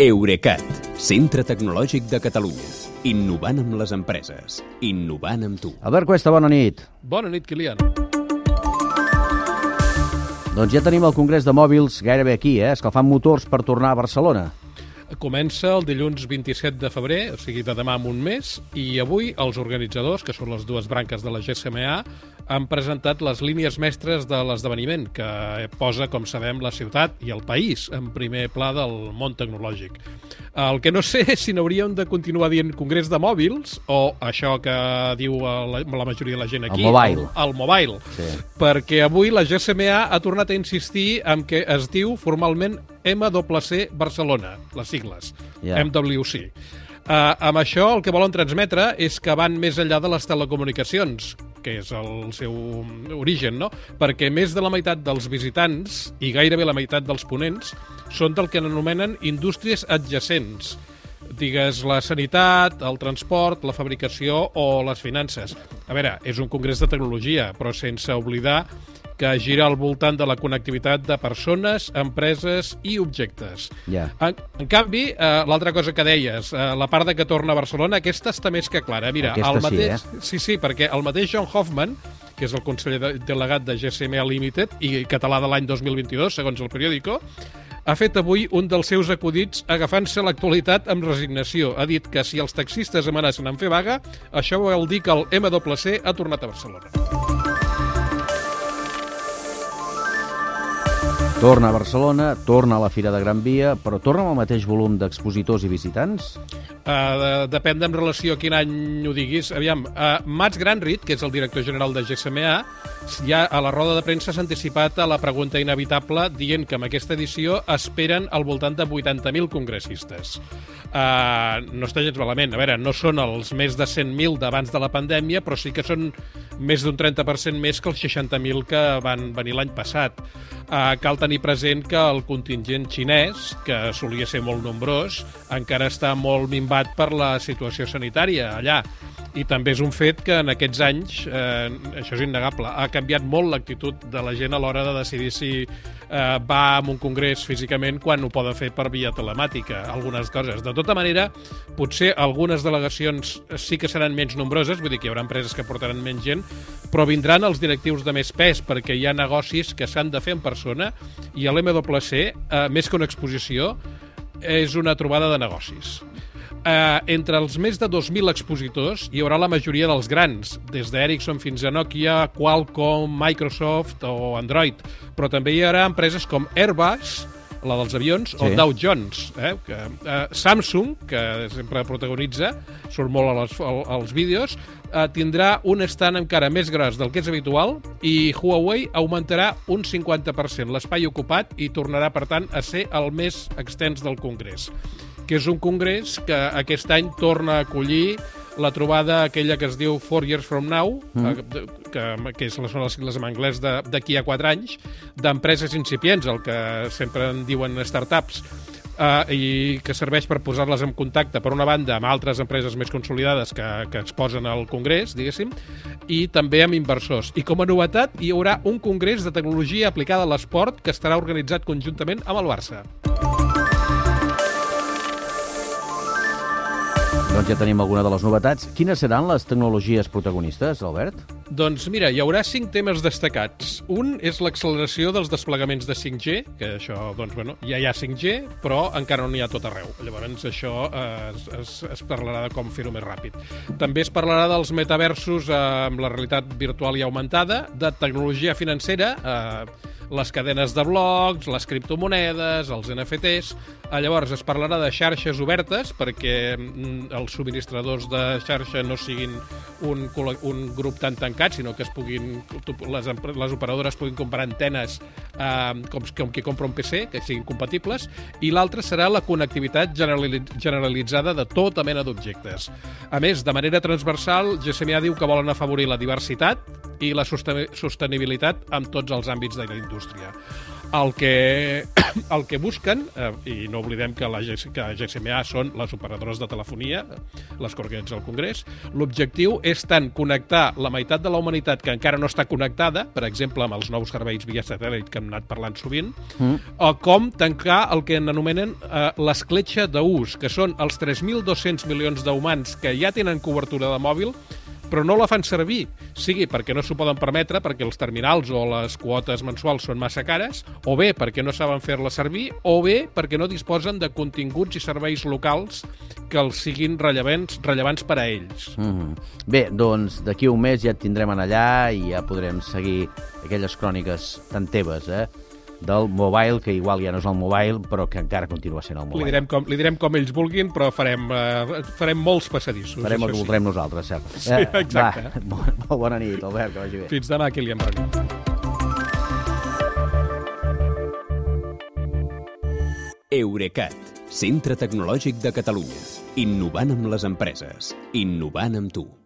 Eurecat, centre tecnològic de Catalunya. Innovant amb les empreses. Innovant amb tu. Albert Cuesta, bona nit. Bona nit, Kilian. Doncs ja tenim el Congrés de Mòbils gairebé aquí, eh? escalfant motors per tornar a Barcelona. Comença el dilluns 27 de febrer, o sigui de demà en un mes, i avui els organitzadors, que són les dues branques de la GSMA, han presentat les línies mestres de l'esdeveniment, que posa, com sabem, la ciutat i el país en primer pla del món tecnològic. El que no sé és si n'hauríem de continuar dient Congrés de Mòbils o això que diu la, la majoria de la gent aquí... El mobile. El, el mobile. Sí. Perquè avui la GSMA ha tornat a insistir en que es diu formalment MWC Barcelona, les sigles, Ja. MWC. Uh, amb això el que volen transmetre és que van més enllà de les telecomunicacions, que és el seu origen, no? Perquè més de la meitat dels visitants i gairebé la meitat dels ponents són del que anomenen indústries adjacents, digues la sanitat, el transport, la fabricació o les finances. A veure, és un congrés de tecnologia, però sense oblidar que gira al voltant de la connectivitat de persones, empreses i objectes. Ja. En, en canvi, eh, l'altra cosa que deies, eh, la part de que torna a Barcelona, aquesta està més que clara. Mira, Aquesta el sí, mateix, eh? sí, sí, perquè el mateix John Hoffman, que és el conseller de, delegat de GSMA Limited i català de l'any 2022, segons el periòdico, ha fet avui un dels seus acudits agafant-se l'actualitat amb resignació. Ha dit que si els taxistes amenacen en fer vaga, això vol dir que el MWC ha tornat a Barcelona. Torna a Barcelona, torna a la Fira de Gran Via, però torna amb el mateix volum d'expositors i visitants? Uh, de, depèn de en relació a quin any ho diguis. Aviam, uh, Mats Granrit, que és el director general de GSMA, ja a la roda de premsa s'ha anticipat a la pregunta inevitable dient que amb aquesta edició esperen al voltant de 80.000 congressistes. Uh, no està gens malament. A veure, no són els més de 100.000 d'abans de la pandèmia, però sí que són més d'un 30% més que els 60.000 que van venir l'any passat. Uh, cal tenir present que el contingent xinès, que solia ser molt nombrós, encara està molt minvat per la situació sanitària allà. I també és un fet que en aquests anys, eh, això és innegable, ha canviat molt l'actitud de la gent a l'hora de decidir si eh, va a un congrés físicament quan ho poden fer per via telemàtica, algunes coses. De tota manera, potser algunes delegacions sí que seran menys nombroses, vull dir que hi haurà empreses que portaran menys gent, però vindran els directius de més pes perquè hi ha negocis que s'han de fer en persona i l'MWC, eh, més que una exposició, és una trobada de negocis. Eh, entre els més de 2.000 expositors hi haurà la majoria dels grans, des d'Ericsson fins a Nokia, Qualcomm, Microsoft o Android, però també hi haurà empreses com Airbus, la dels avions, o Sí. Dow Jones. Eh? Que, eh, Samsung, que sempre protagonitza, surt molt a les, al- als vídeos, eh, tindrà un stand encara més gros del que és habitual i Huawei augmentarà un 50% l'espai ocupat i tornarà, per tant, a ser el més extens del Congrés que és un congrés que aquest any torna a acollir la trobada aquella que es diu Four Years From Now, mm. que, que són les sigles en anglès d'aquí a 4 anys, d'empreses incipients, el que sempre en diuen startups, Uh, i que serveix per posar-les en contacte, per una banda, amb altres empreses més consolidades que, que exposen al Congrés, diguéssim, i també amb inversors. I com a novetat, hi haurà un congrés de tecnologia aplicada a l'esport que estarà organitzat conjuntament amb el Barça. Doncs ja tenim alguna de les novetats. Quines seran les tecnologies protagonistes, Albert? Doncs mira, hi haurà cinc temes destacats. Un és l'acceleració dels desplegaments de 5G, que això, doncs, bueno, ja hi ha 5G, però encara no n'hi ha tot arreu. Llavors, això eh, es, es, es parlarà de com fer-ho més ràpid. També es parlarà dels metaversos eh, amb la realitat virtual i augmentada, de tecnologia financera, eh, les cadenes de blocs, les criptomonedes, els NFTs... Eh, llavors, es parlarà de xarxes obertes perquè mm, els subministradors de xarxa no siguin un, un grup tan tancat, sinó que es puguin, les, les operadores puguin comprar antenes eh, com, com qui compra un PC, que siguin compatibles, i l'altre serà la connectivitat generali- generalitzada de tota mena d'objectes. A més, de manera transversal, GSMA diu que volen afavorir la diversitat i la sosten- sostenibilitat en tots els àmbits de la indústria. el que, el que busquen, eh, i no oblidem que la que GSMA són les operadores de telefonia, les corrents al Congrés, l'objectiu és tant connectar la meitat de la humanitat que encara no està connectada, per exemple, amb els nous serveis via satèl·lit que hem anat parlant sovint, mm. o com tancar el que anomenen eh, l'escletxa d'ús, que són els 3.200 milions d'humans que ja tenen cobertura de mòbil, però no la fan servir, sigui perquè no s'ho poden permetre, perquè els terminals o les quotes mensuals són massa cares, o bé perquè no saben fer-la servir, o bé perquè no disposen de continguts i serveis locals que els siguin rellevants, rellevants per a ells. Mm -hmm. Bé, doncs d'aquí un mes ja et tindrem en allà i ja podrem seguir aquelles cròniques tan teves, eh? Del mobile, que igual ja no és el mobile, però que encara continua sent el Li mobile. direm, com, li direm com ells vulguin, però farem, eh, farem molts passadissos. Farem el que això sí. voldrem nosaltres, cert. Sí, exacte. Va, molt, molt bona nit, Albert, que vagi bé. Fins demà, Kilian Rani. Eurecat, centre tecnològic de Catalunya. Innovant amb les empreses. Innovant amb tu.